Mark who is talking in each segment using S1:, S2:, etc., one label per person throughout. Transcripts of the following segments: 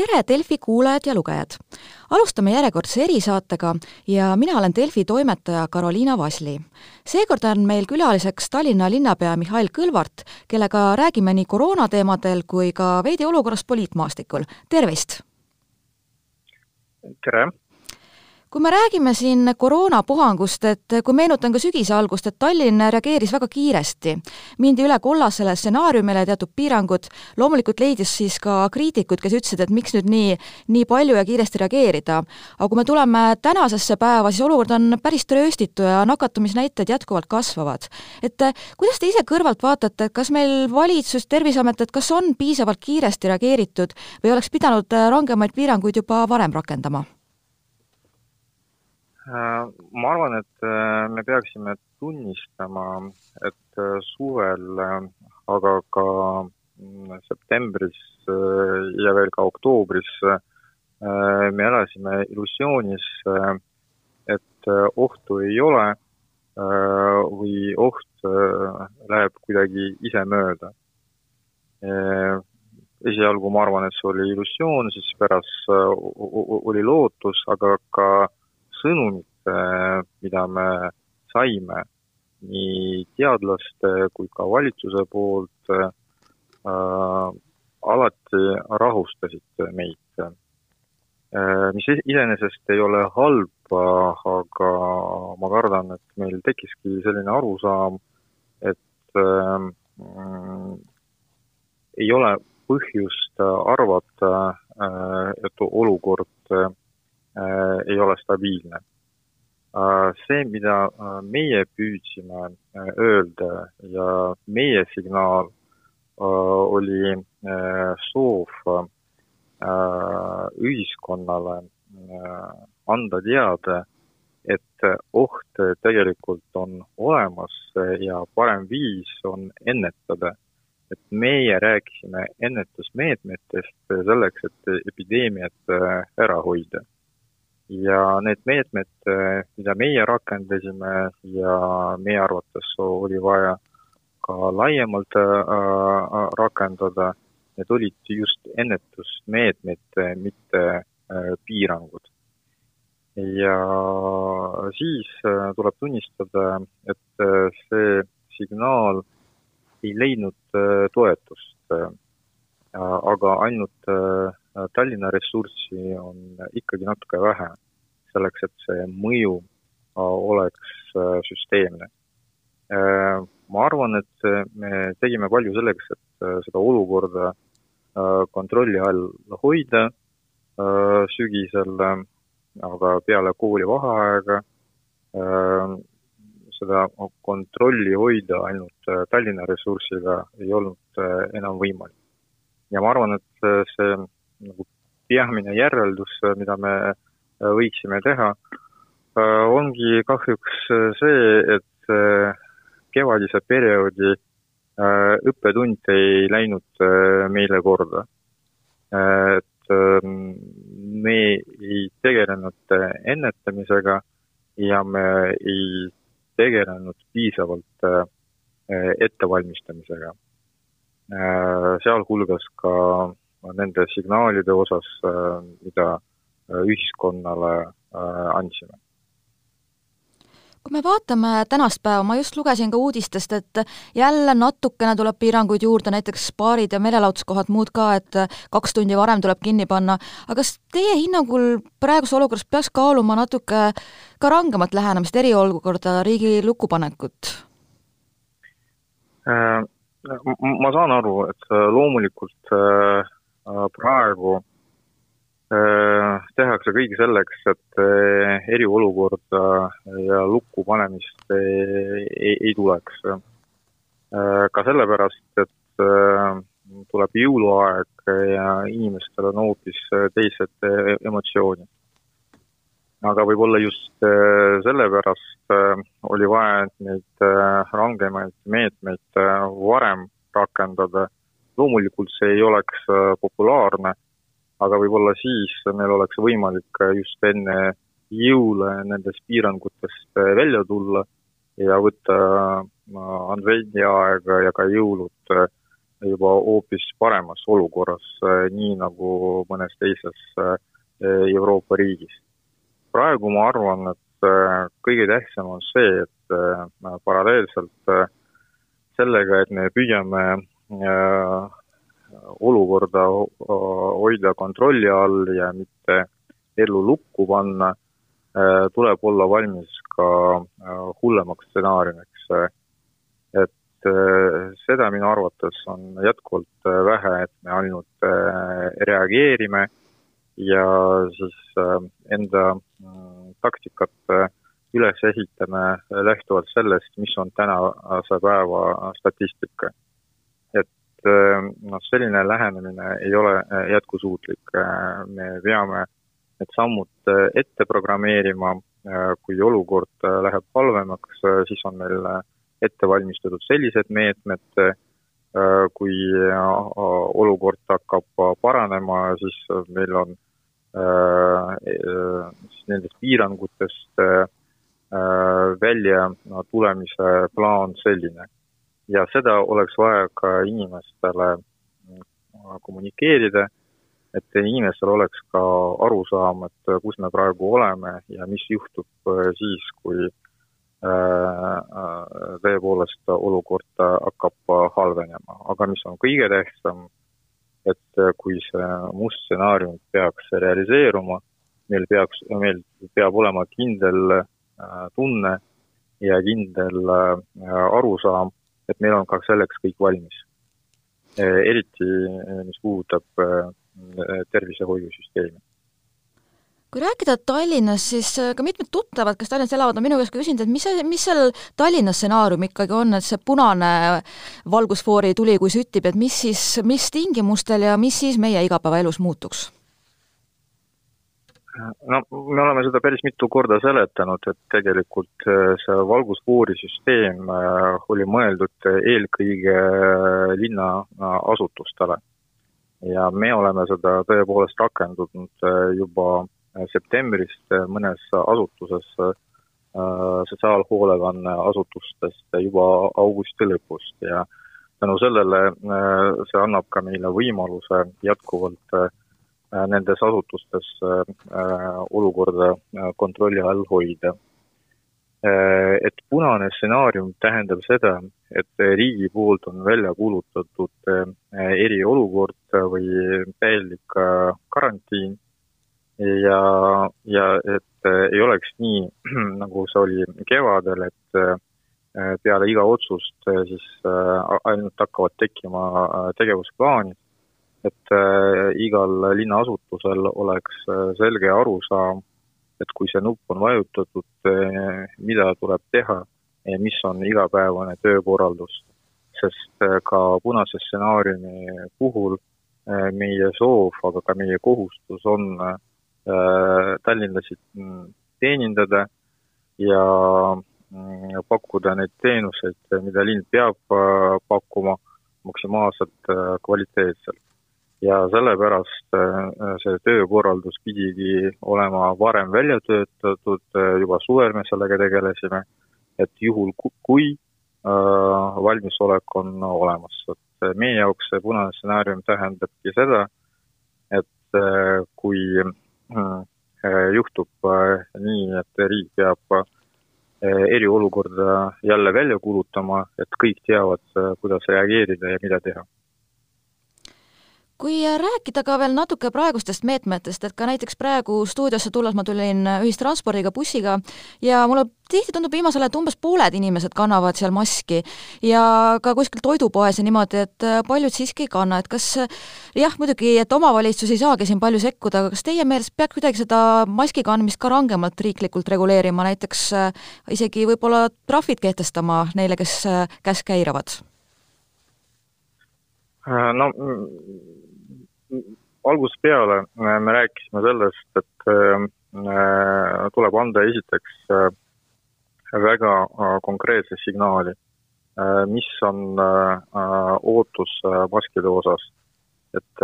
S1: tere, Delfi kuulajad ja lugejad! alustame järjekordse erisaatega ja mina olen Delfi toimetaja Karoliina Vasli. seekord on meil külaliseks Tallinna linnapea Mihhail Kõlvart, kellega räägime nii koroonateemadel kui ka veidi olukorrast poliitmaastikul. tervist!
S2: tere!
S1: Kui me räägime siin koroonapuhangust, et kui meenutan ka sügise algust, et Tallinn reageeris väga kiiresti, mindi üle kollasele stsenaariumile, teatud piirangud, loomulikult leidis siis ka kriitikud, kes ütlesid, et miks nüüd nii, nii palju ja kiiresti reageerida. aga kui me tuleme tänasesse päeva, siis olukord on päris trööstitu ja nakatumisnäitajad jätkuvalt kasvavad. et kuidas te ise kõrvalt vaatate, et kas meil valitsus, Terviseamet, et kas on piisavalt kiiresti reageeritud või oleks pidanud rangemaid piiranguid juba varem rakendama?
S2: Äh, ma arvan, et äh, me peaksime tunnistama, et äh, suvel, aga ka mm, septembris ja veel ka oktoobris me elasime illusioonis, et ohtu ei ole või oht läheb kuidagi ise mööda. esialgu ma arvan, et see oli illusioon, siis pärast oli lootus, aga ka sõnumit, äh, mida me saime nii teadlaste kui ka valitsuse poolt äh,, alati rahustasid meid äh,. mis iseenesest ei ole halb, aga ma kardan, et meil tekkiski selline arusaam, et äh, ei ole põhjust arvata, äh, et olukord äh, Äh, ei ole stabiilne. Äh, see, mida äh, meie püüdsime öelda ja meie signaal oli soov ühiskonnale anda teada, et oht tegelikult on olemas ja parem viis on ennetada. et meie rääkisime ennetusmeetmetest selleks, et epideemiat ära hoida ja need meetmed, eh, mida meie rakendasime ja meie arvates oli vaja ka laiemalt äh, rakendada, need olid just ennetusmeetmed, mitte piirangud. ja siis tuleb tunnistada, et see signaal ei leidnud toetust, aga ainult Tallinna ressurssi on ikkagi natuke vähe selleks, et see mõju oleks äh, süsteemne. Äh, ma arvan, et me tegime palju selleks, et äh, seda olukorda kontrolli all hoida sügisel, aga peale koolivaheaega seda kontrolli hoida ainult Tallinna ressursiga ei olnud enam võimalik. ja ma arvan, et see nagu peamine järeldus, mida me võiksime teha, äh, ongi kahjuks äh, see, et äh, kevadise perioodi õppetund ei läinud meile korda. et me ei tegelenud ennetamisega ja me ei tegelenud piisavalt ettevalmistamisega. sealhulgas ka nende signaalide osas, mida Äh, ühiskonnale äh, andsime
S1: kui me vaatame tänast päeva, ma just lugesin ka uudistest, et jälle natukene tuleb piiranguid juurde, näiteks baarid ja meelelahutuskohad, muud ka, et kaks tundi varem tuleb kinni panna, aga kas teie hinnangul praeguses olukorras peaks kaaluma natuke ka rangemat lähenemist, eriolukorda, riigi lukkupanekut?
S2: Äh, ma saan aru, et loomulikult praegu Äh, tehakse kõik selleks, et äh, eriolukorda ja lukku panemist ei, ei tuleks. Äh, ka sellepärast, et tuleb jõuluaeg ja inimestel on hoopis teised emotsioonid. aga võib-olla just sellepärast oli vaja neid rangemaid meetmeid varem rakendada. Loomulikult see ei oleks populaarne aga võib-olla siis meil oleks võimalik just enne jõule nendest piirangutest äh, välja tulla ja võtta advendiaega ja ka jõulud äh, juba hoopis paremas olukorras, nii nagu mõnes teises Euroopa riigis. praegu ma arvan, et kõige tähtsam on see, et paralleelselt sellega, et me püüame olukorda hoida kontrolli all ja mitte ellu lukku panna, tuleb olla valmis ka hullemaks stsenaariumiks. et seda minu arvates on jätkuvalt vähe, et me ainult reageerime ja siis enda mm, taktikat üles ehitame lähtuvalt sellest, mis on tänase päeva statistika Äh, noh, selline lähenemine ei ole äh, jätkusuutlik. Äh, me peame need sammud ette programmeerima, kui olukord läheb halvemaks, siis on meil ette valmistatud sellised meetmed, kui olukord hakkab paranema, siis meil on siis nendest piirangutest välja tulemise plaan selline ja seda oleks vaja ka inimestele äh, kommunikeerida, et inimestel oleks ka arusaam, et kus me praegu oleme ja mis juhtub äh, siis, kui äh, tõepoolest olukord hakkab halvenema, aga mis on kõige tähtsam, et kui see must stsenaarium peaks realiseeruma, meil peaks, meil peab olema kindel tunne ja kindel arusaam, et meil on ka selleks kõik valmis. Eh, eriti, eh, mis puudutab eh, tervishoiusüsteemi
S1: kui rääkida Tallinnast, siis ka mitmed tuttavad, kes Tallinnas elavad, on minu käest küsinud, et mis see, mis seal Tallinna stsenaarium ikkagi on, et see punane valgusfoori tuli, kui süttib, et mis siis, mis tingimustel ja mis siis meie igapäevaelus muutuks?
S2: No me oleme seda päris mitu korda seletanud, et tegelikult äh, see valgusfoorisüsteem äh, oli mõeldud eelkõige äh, linnaasutustele. ja me oleme seda tõepoolest rakendanud juba septembrist mõnes asutuses, sotsiaalhoolekanne asutustest juba augusti lõpust ja tänu sellele see annab ka meile võimaluse jätkuvalt Äh, nendes asutustes äh, äh, olukorda kontrolli all hoida. Et punane stsenaarium tähendab seda, et riigi poolt on välja kuulutatud eriolukord või täielik karantiin ja, ja et ei oleks nii, nagu see oli kevadel, et peale iga otsust siis ainult hakkavad tekkima tegevusplaanid, et äh, igal linnaasutusel oleks äh, selge arusaam, et kui see nupp on vajutatud, äh, mida tuleb teha ja mis on igapäevane töökorraldus. sest ka punase stsenaariumi puhul meie soov, aga ka meie kohustus on tallinlasi mm, teenindada ja mm, pakkuda neid teenuseid, mida linn peab pakkuma maksimaalselt kvaliteetselt ja sellepärast äh, see töökorraldus pidigi olema varem välja töötatud, äh, juba suvel me sellega tegelesime, et juhul, kui äh, valmisolek on olemas, et meie jaoks see punane stsenaarium tähendabki seda, et kui juhtub nii, et riik peab eriolukorda jälle välja kuulutama, et kõik teavad, kuidas reageerida ja mida teha
S1: kui rääkida ka veel natuke praegustest meetmetest, et ka näiteks praegu stuudiosse tulles ma tulin ühistranspordiga, bussiga ja mulle tihti tundub viimasel ajal, et umbes pooled inimesed kannavad seal maski ja ka kuskil toidupoes ja niimoodi, et paljud siiski ei kanna, et kas jah, muidugi, et omavalitsus ei saagi siin palju sekkuda, aga kas teie meelest peaks kuidagi seda maski kandmist ka rangemalt riiklikult reguleerima, näiteks isegi võib-olla trahvid kehtestama neile, kes käske eiravad?
S2: no algusest peale äh, me rääkisime sellest, et äh, tuleb anda esiteks äh, väga konkreetse signaali, mis on ootus maskide osas. et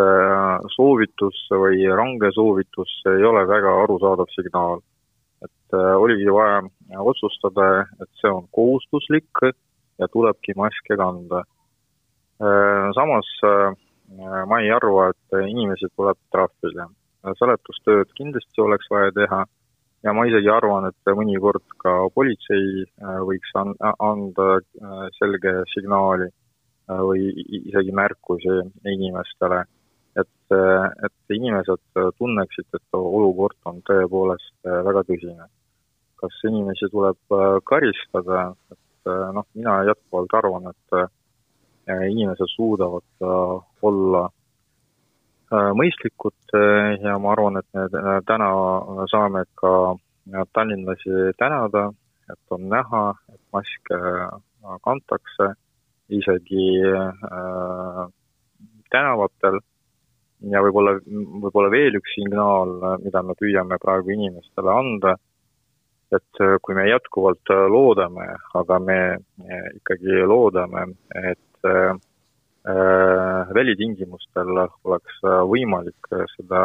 S2: soovitus või range soovitus ei ole väga arusaadav signaal. et oligi vaja otsustada, et see on kohustuslik ja tulebki maske kanda Samas ma ei arva, et inimesi tuleb trahvida. seletustööd kindlasti oleks vaja teha ja ma isegi arvan, et mõnikord ka politsei võiks an-, anda selge signaali või isegi märkusi inimestele et, et inimesed tunneksid, et olukord on tõepoolest äh, väga tõsine. kas inimesi tuleb äh, karistada, et äh, noh, mina jätkuvalt arvan, et inimesed suudavad olla mõistlikud ja ma arvan, et me täna saame ka tallinlasi tänada, et on näha, et maske kantakse isegi tänavatel. Ja võib-olla, võib-olla veel üks signaal, mida me püüame praegu inimestele anda, et äh, kui me jätkuvalt äh, loodame, aga me ikkagi loodame, et äh, välitingimustel oleks võimalik seda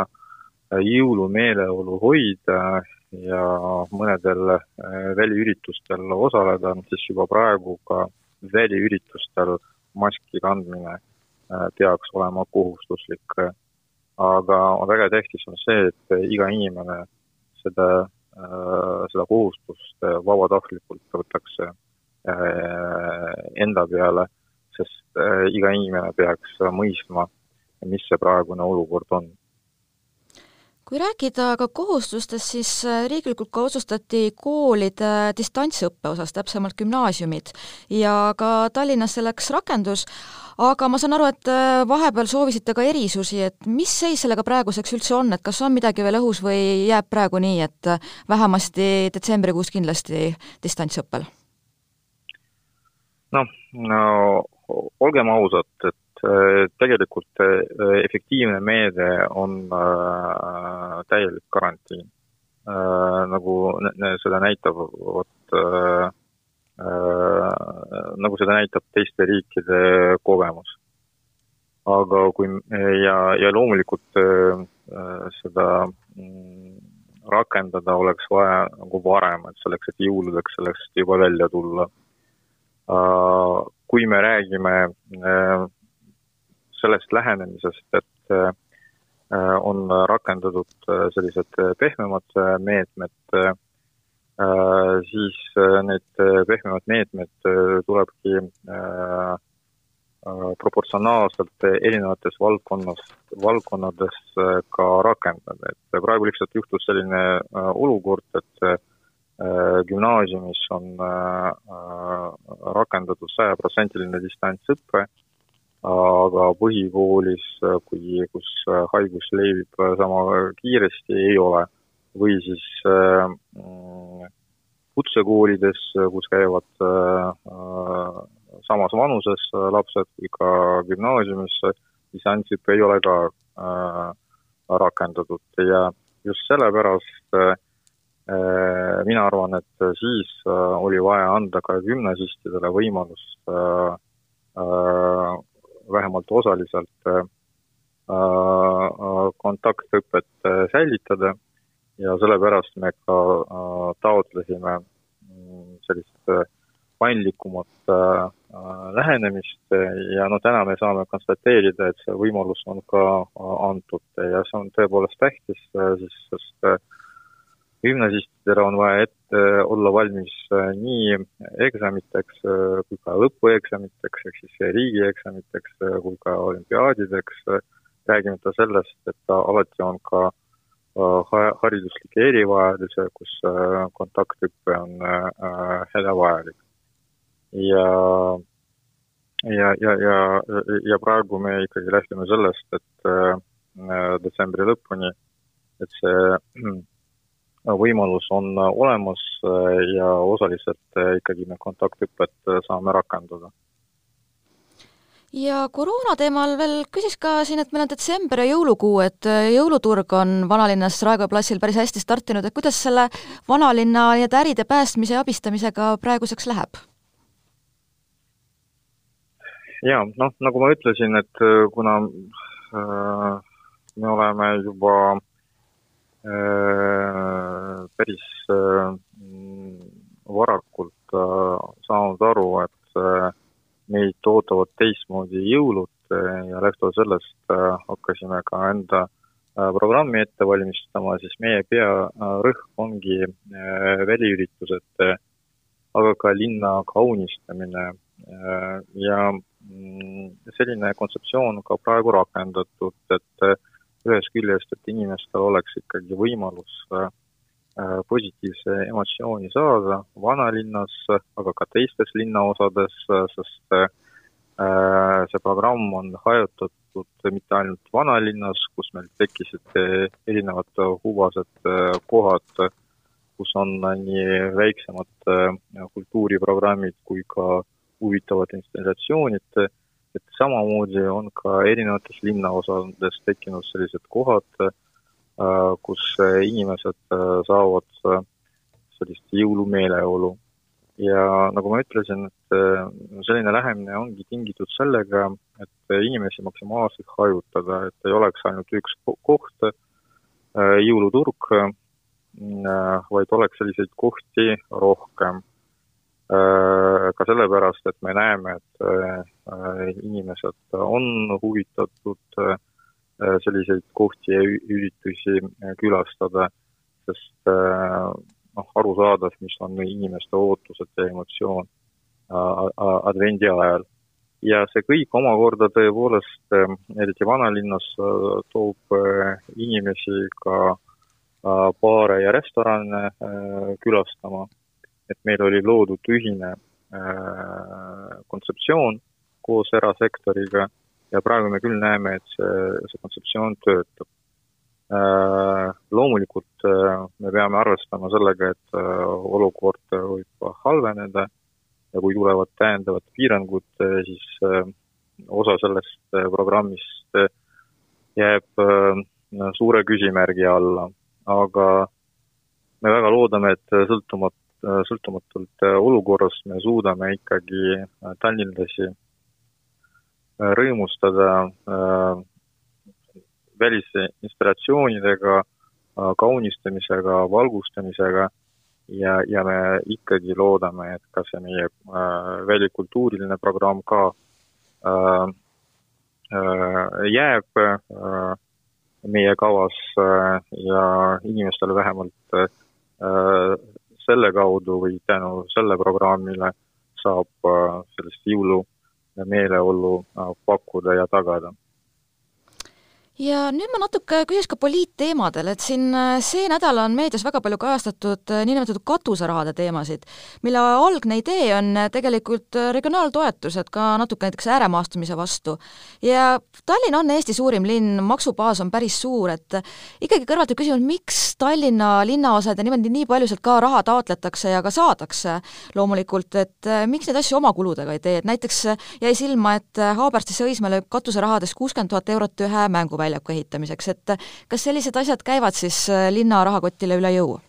S2: jõulumeeleolu hoida ja mõnedel väliüritustel osaleda, siis juba praegu ka väliüritustel maski kandmine peaks olema kohustuslik. Aga väga tähtis on see, et iga inimene seda, äh, seda kohustust vabatahtlikult võtaks äh, enda peale, sest äh, iga inimene peaks mõistma, mis see praegune olukord on.
S1: Kui rääkida ka kohustustest, siis riiklikult ka otsustati koolide distantsõppe osas, täpsemalt gümnaasiumid, ja ka Tallinnas selleks rakendus, aga ma saan aru, et äh, vahepeal soovisite ka erisusi, et mis seis sellega praeguseks üldse on, et kas on midagi veel õhus või jääb praegu nii, et äh, vähemasti detsembrikuus kindlasti distantsõppel?
S2: noh, no olgem ausad, et äh, tegelikult efektiivne meede on täielik karantiin. nagu seda näitavad Äh, nagu seda näitab teiste riikide kogemus. aga kui ja, ja loomulikult äh, seda mm, rakendada oleks vaja nagu varem, et selleks, et jõuludeks sellest juba välja tulla. Äh, kui me räägime sellest lähenemisest, et on rakendatud sellised pehmemad meetmed, Äh, siis äh, need äh, pehmemad meetmed tulebki proportsionaalselt erinevates valdkonnas, valdkonnades ka rakendada, et praegu lihtsalt juhtus selline olukord, et gümnaasiumis on rakendatud sajaprotsendiline distantsõpe, aga põhikoolis, kui, kus haigus levib sama kiiresti, ei ole. Või siis äh, kutsekoolides, kus käivad äh, samas vanuses lapsed kui ka gümnaasiumis, distantsõpe ei ole ka äh, rakendatud. Ja just sellepärast mina arvan, et siis oli vaja anda ka gümnasistidele võimalus vähemalt osaliselt kontaktõpet säilitada. Ja sellepärast me ka äh, taotlesime mm, sellist äh, paindlikumat äh, lähenemist. Ja no täna me saame konstateerida, et see võimalus on ka antud. Ja see on tõepoolest tähtis, siis sest gümnasistidel on vaja ette olla valmis nii eksamiteks kui ka lõpueksamiteks, ehk siis riigieksamiteks kui ka olümpiaadideks, räägimata sellest, et alati on ka Äh, hariduslikke erivajaduse, kus äh, kontaktõpe on äh, hädavajalik. ja, ja, ja, ja, ja praegu me ikkagi lähtume sellest, et detsembri lõpuni, et see võimalus on olemas ja osaliselt ikkagi me kontaktõpet saame rakendada
S1: ja koroona teemal veel küsiks ka siin, et meil on detsember ja jõulukuu, et äh, jõuluturg on vanalinnas Raekoja platsil päris hästi startinud, et kuidas selle vanalinna nii-öelda äride päästmise ja abistamisega praeguseks läheb?
S2: jaa, noh, nagu ma ütlesin, et äh, kuna äh, me oleme juba äh, päris äh, varakult äh, saanud aru, et äh, meid ootavad teistmoodi jõulud ja lähtuvalt sellest hakkasime ka enda programmi ette valmistama, siis meie pearõhk ongi väliüritused, aga ka linna kaunistamine ja mm, selline kontseptsioon ka praegu rakendatud, et ühest küljest, et inimestel oleks ikkagi võimalus Äh, positiivse emotsiooni saada vanalinnas, aga ka teistes linnaosades, sest äh, see programm on hajutatud mitte ainult vanalinnas, kus meil tekkisid erinevad huvased äh, kohad, kus on nii väiksemad kultuuriprogrammid kui ka huvitavad installatsioonid, et samamoodi on ka erinevates linnaosades tekkinud sellised kohad, Äh, kus äh, inimesed äh, saavad sellist jõulumeeleolu. ja nagu ma ütlesin, et selline lähenemine ongi tingitud sellega, et inimesi maksimaalselt hajutada, et ei oleks ainult üks koht, jõuluturg, vaid oleks selliseid kohti rohkem. Ka sellepärast, et me näeme, et inimesed on huvitatud Äh, selliseid kohti ja üritusi äh, külastada, sest äh, noh, aru saades, mis on inimeste ootused ja emotsioon advendi ajal. ja see kõik omakorda tõepoolest, eriti vanalinnas, toob inimesi ka baare ja restorane külastama, et meil oli loodud ühine kontseptsioon koos erasektoriga ja praegu me küll näeme, et see, see kontseptsioon töötab. Äh, loomulikult äh, me peame arvestama sellega, et äh, olukord võib halveneda ja kui tulevad täiendavad piirangud, siis osa sellest programmist jääb suure küsimärgi alla, aga me väga loodame, et sõltumat-, sõltumatult olukorrast me suudame ikkagi tallinlasi rõõmustada äh, välisinstalatsioonidega, äh, kaunistamisega, valgustamisega ja, ja me ikkagi loodame, et ka see meie äh, välikultuuriline programm ka äh, äh, jääb äh, meie kavas äh, ja inimestele vähemalt äh, selle kaudu või tänu selle programmile saab äh, sellist jõulu meeleolu äh, pakkuda ja tagada
S1: ja nüüd ma natuke küsiks ka poliitteemadel, et siin äh, see nädal on meedias väga palju kajastatud äh, niinimetatud katuserahade teemasid, mille algne idee on äh, tegelikult regionaaltoetused ka natuke näiteks ääremaastumise vastu. ja Tallinn on Eesti suurim linn, maksubaas on päris suur, et ikkagi kõrvalt võib küsimus, miks Tallinna linnaosad ja niimoodi nii palju sealt ka raha taotletakse ja ka saadakse loomulikult, et miks neid asju oma kuludega ei tee, et näiteks jäi silma, et Haaberstisse Õismäele katuserahadest kuuskümmend tuhat eurot ühe mänguvälja väljaku ehitamiseks, et kas sellised asjad käivad siis äh, linna rahakotile üle jõu?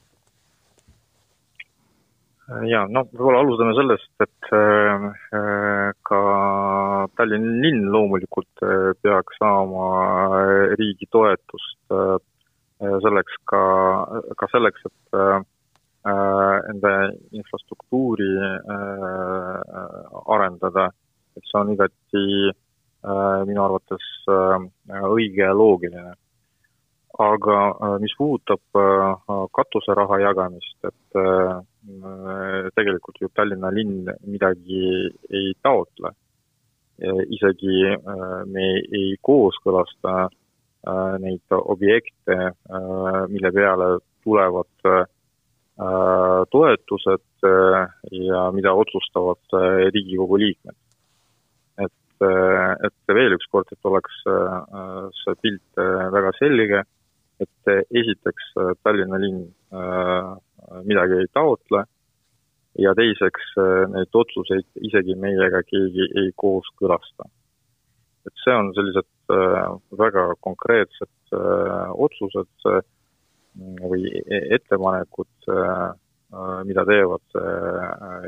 S2: jaa, no võib-olla alustame sellest, et äh, äh, ka Tallinna linn loomulikult peaks saama riigi toetust selleks ka, ka selleks, et enda infrastruktuuri arendada, et see on igati minu arvates äh, õige ja loogiline. aga äh, mis puudutab katuseraha jagamist, et tegelikult ju Tallinna linn midagi ei taotle. isegi me ei kooskõlasta neid objekte, mille peale tulevad toetused ja mida otsustavad Riigikogu liikmed et, et veel üks kord, et oleks äh, see pilt äh, väga selge, et esiteks äh, Tallinna linn midagi ei taotle ja teiseks neid otsuseid isegi meiega keegi ei kooskõlasta. et see on sellised väga konkreetsed otsused või e-, ettepanekud, mida teevad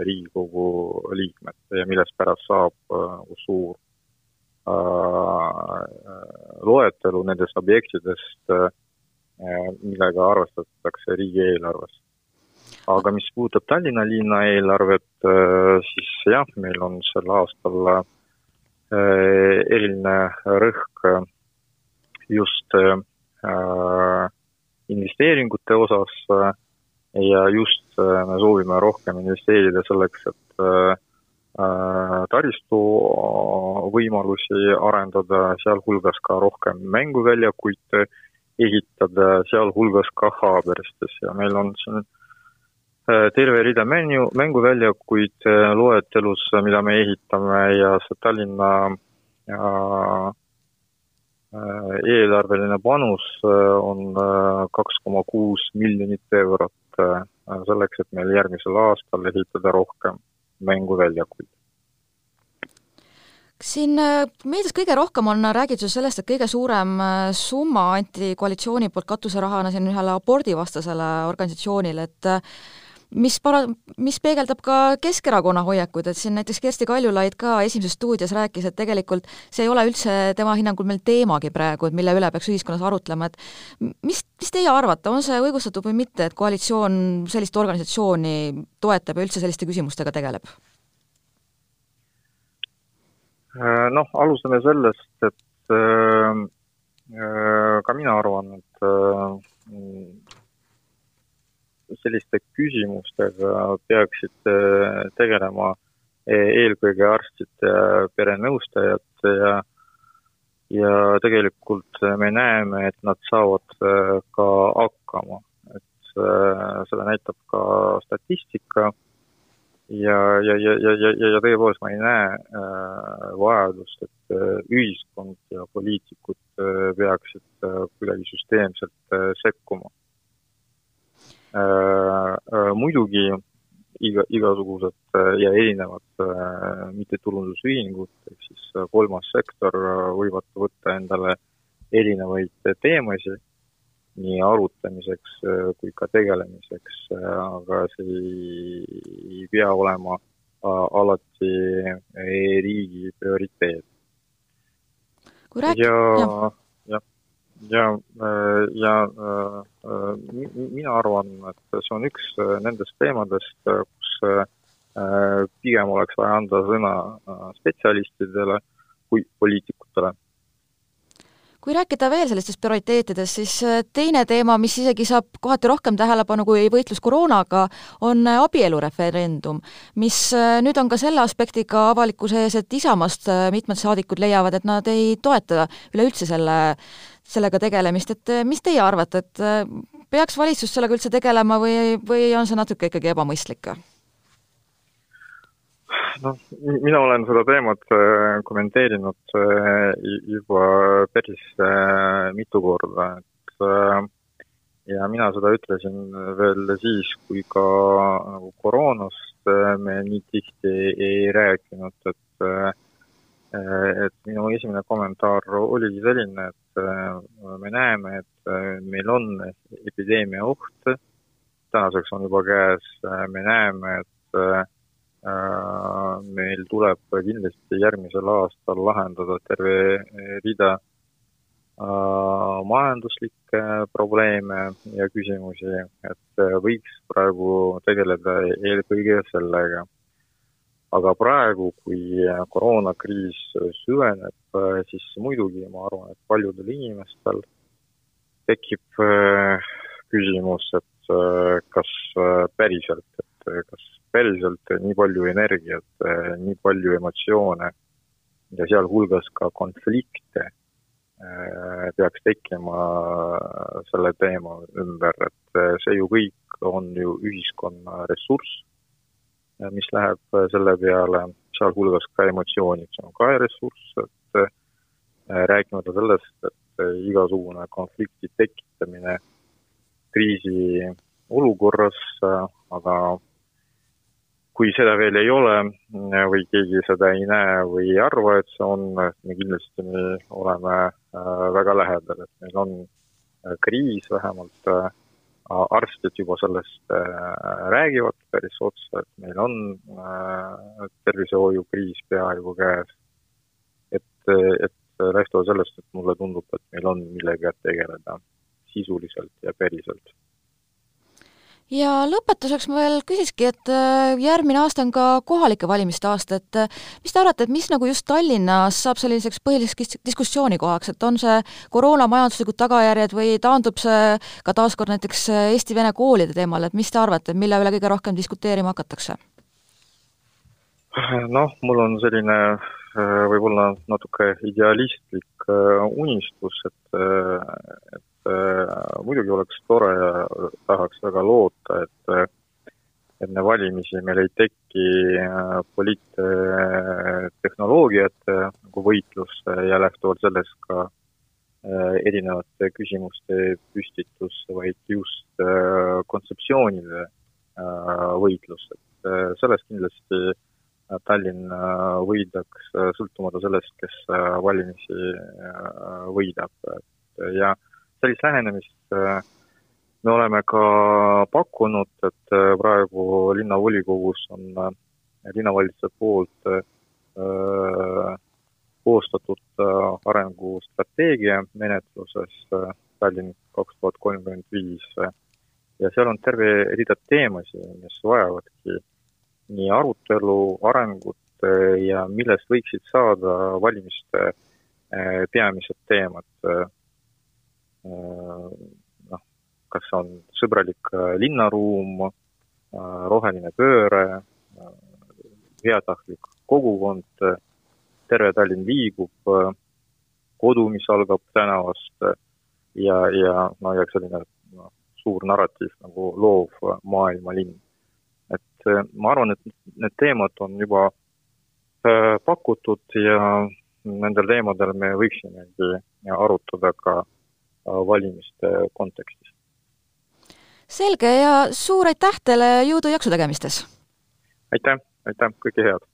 S2: Riigikogu liikmed ja millest pärast saab suur loetelu nendest objektidest, äh, millega arvestatakse riigieelarves. aga mis puudutab Tallinna linna eelarvet, äh, siis jah, meil on sel aastal eriline rõhk just investeeringute osas ja just me soovime rohkem investeerida selleks, et taristu võimalusi arendada, sealhulgas ka rohkem mänguväljakuid ehitada, sealhulgas ka Haaberstis ja meil on siin äh, terve rida mängu, mänguväljakuid äh, loetelus, mida me ehitame ja see Tallinna äh, eelarveline panus on kaks koma kuus miljonit eurot selleks, et meil järgmisel aastal ehitada rohkem mänguväljakuid
S1: siin äh, meedias kõige rohkem on räägitud sellest, et kõige suurem äh, summa anti koalitsiooni poolt katuserahana siin ühele abordivastasele organisatsioonile, et äh, mis para-, mis peegeldab ka Keskerakonna hoiakuid, et siin näiteks Kersti Kaljulaid ka Esimeses stuudios rääkis, et tegelikult see ei ole üldse tema hinnangul meil teemagi praegu, et mille üle peaks ühiskonnas arutlema, et mis, mis teie arvate, on see õigustatud või mitte, et koalitsioon sellist organisatsiooni toetab ja üldse selliste küsimustega tegeleb?
S2: Äh, noh, alustame sellest, et äh, äh, ka mina arvan, et selliste küsimustega peaksid tegelema eelkõige arstid ja perenõustajad ja ja tegelikult me näeme, et nad saavad ka hakkama, et seda näitab ka statistika ja, ja, ja, ja, ja, ja tõepoolest ma ei näe äh, vajadust, et äh, ühiskond ja poliitikud äh, peaksid äh, kuidagi süsteemselt äh, sekkuma äh,. Äh, muidugi iga, igasugused äh, ja erinevad äh, mittetulundusühingud, ehk siis äh, kolmas sektor äh, võivad võtta endale erinevaid teemasid nii arutamiseks äh, kui ka tegelemiseks, äh, aga see ei pea olema äh, alati riigi prioriteet.
S1: Ja,
S2: ja, ja, ja mina arvan, et see on üks nendest teemadest, kus pigem oleks vaja anda sõna spetsialistidele kui poliitikutele
S1: kui rääkida veel sellistest prioriteetidest, siis äh, teine teema, mis isegi saab kohati rohkem tähelepanu kui võitlus koroonaga, on äh, abielureferendum, mis äh, nüüd on ka selle aspektiga avalikkuse ees, et Isamaast mitmed saadikud leiavad, et nad ei toeta üleüldse selle, sellega tegelemist, et mis teie arvate, et peaks valitsus sellega üldse tegelema või, või on see natuke ikkagi ebamõistlik?
S2: Noh, mina olen seda teemat äh, kommenteerinud äh, juba päris äh, mitu korda, et ja mina seda ütlesin veel siis, kui ka nagu koroonast me nii tihti ei rääkinud, et et minu esimene kommentaar oligi selline, et me näeme, et meil on epideemia oht, tänaseks on juba käes, me näeme, et meil tuleb kindlasti järgmisel aastal lahendada terve rida äh, majanduslikke probleeme ja küsimusi, et võiks praegu tegeleda eelkõige sellega. aga praegu, kui koroonakriis süveneb, siis muidugi ma arvan, et paljudel inimestel tekib äh, küsimus, et kas päriselt, et kas päriselt nii palju energiat, nii palju emotsioone ja sealhulgas ka konflikte äh, peaks tekkima selle teema ümber, et see ju kõik on ju ühiskonna ressurss, mis läheb selle peale, sealhulgas ka emotsioonid, see on ka ressurss, et rääkimata sellest, et igasugune konflikti tekitamine kriisi olukorras, aga kui seda veel ei ole või keegi seda ei näe või ei arva, et see on, me kindlasti oleme äh, väga lähedal, et meil on äh, kriis, vähemalt äh, arstid juba sellest räägivad päris otsa, et meil on tervishoiukriis peaaegu käes. et, et lähtuvalt sellest, et mulle tundub, et meil on millega tegeleda sisuliselt ja päriselt
S1: ja lõpetuseks ma veel küsikski, et äh, järgmine aasta on ka kohalike valimiste aasta, et äh, mis te arvate, et mis nagu just Tallinnas saab selliseks põhiliseks diskussioonikohaks, et on see koroona majanduslikud tagajärjed või taandub see ka taaskord näiteks äh, eesti-vene koolide teemal, et mis te arvate, mille üle kõige rohkem diskuteerima hakatakse?
S2: noh, mul on selline võib-olla natuke idealistlik unistus, et, et muidugi oleks tore ja tahaks väga loota, et enne valimisi meil ei teki äh, poliittehnoloogiate nagu võitlus ja lähtuvalt sellest ka äh, erinevate küsimuste püstitus, vaid just kontseptsioonide võitlus, et sellest kindlasti Tallinn võidaks, sõltumata sellest, kes valimisi võidab, ja äh, sellist lähenemist äh, me oleme ka pakkunud, et äh, praegu linnavolikogus on äh, linnavalitsuse poolt koostatud arengustrateegia menetluses Tallinn kaks tuhat kolmkümmend viis ja seal on terve rida teemasid, mis vajavadki nii arutelu, arengut ja millest võiksid saada valimiste peamised teemad Äh, noh, kas on sõbralik äh, linnaruum, äh, roheline pööre, heatahtlik kogukond, terve Tallinn liigub, kodu, mis algab tänavast ja, ja no ja selline no, suur narratiiv nagu loov maailmalinn. et ma arvan, et need teemad on juba pakutud ja nendel teemadel me võiksimegi arutada ka valimiste kontekstis.
S1: Selge ja suur aitäh teile, jõudu-jaksu tegemistes!
S2: aitäh, aitäh, kõike head!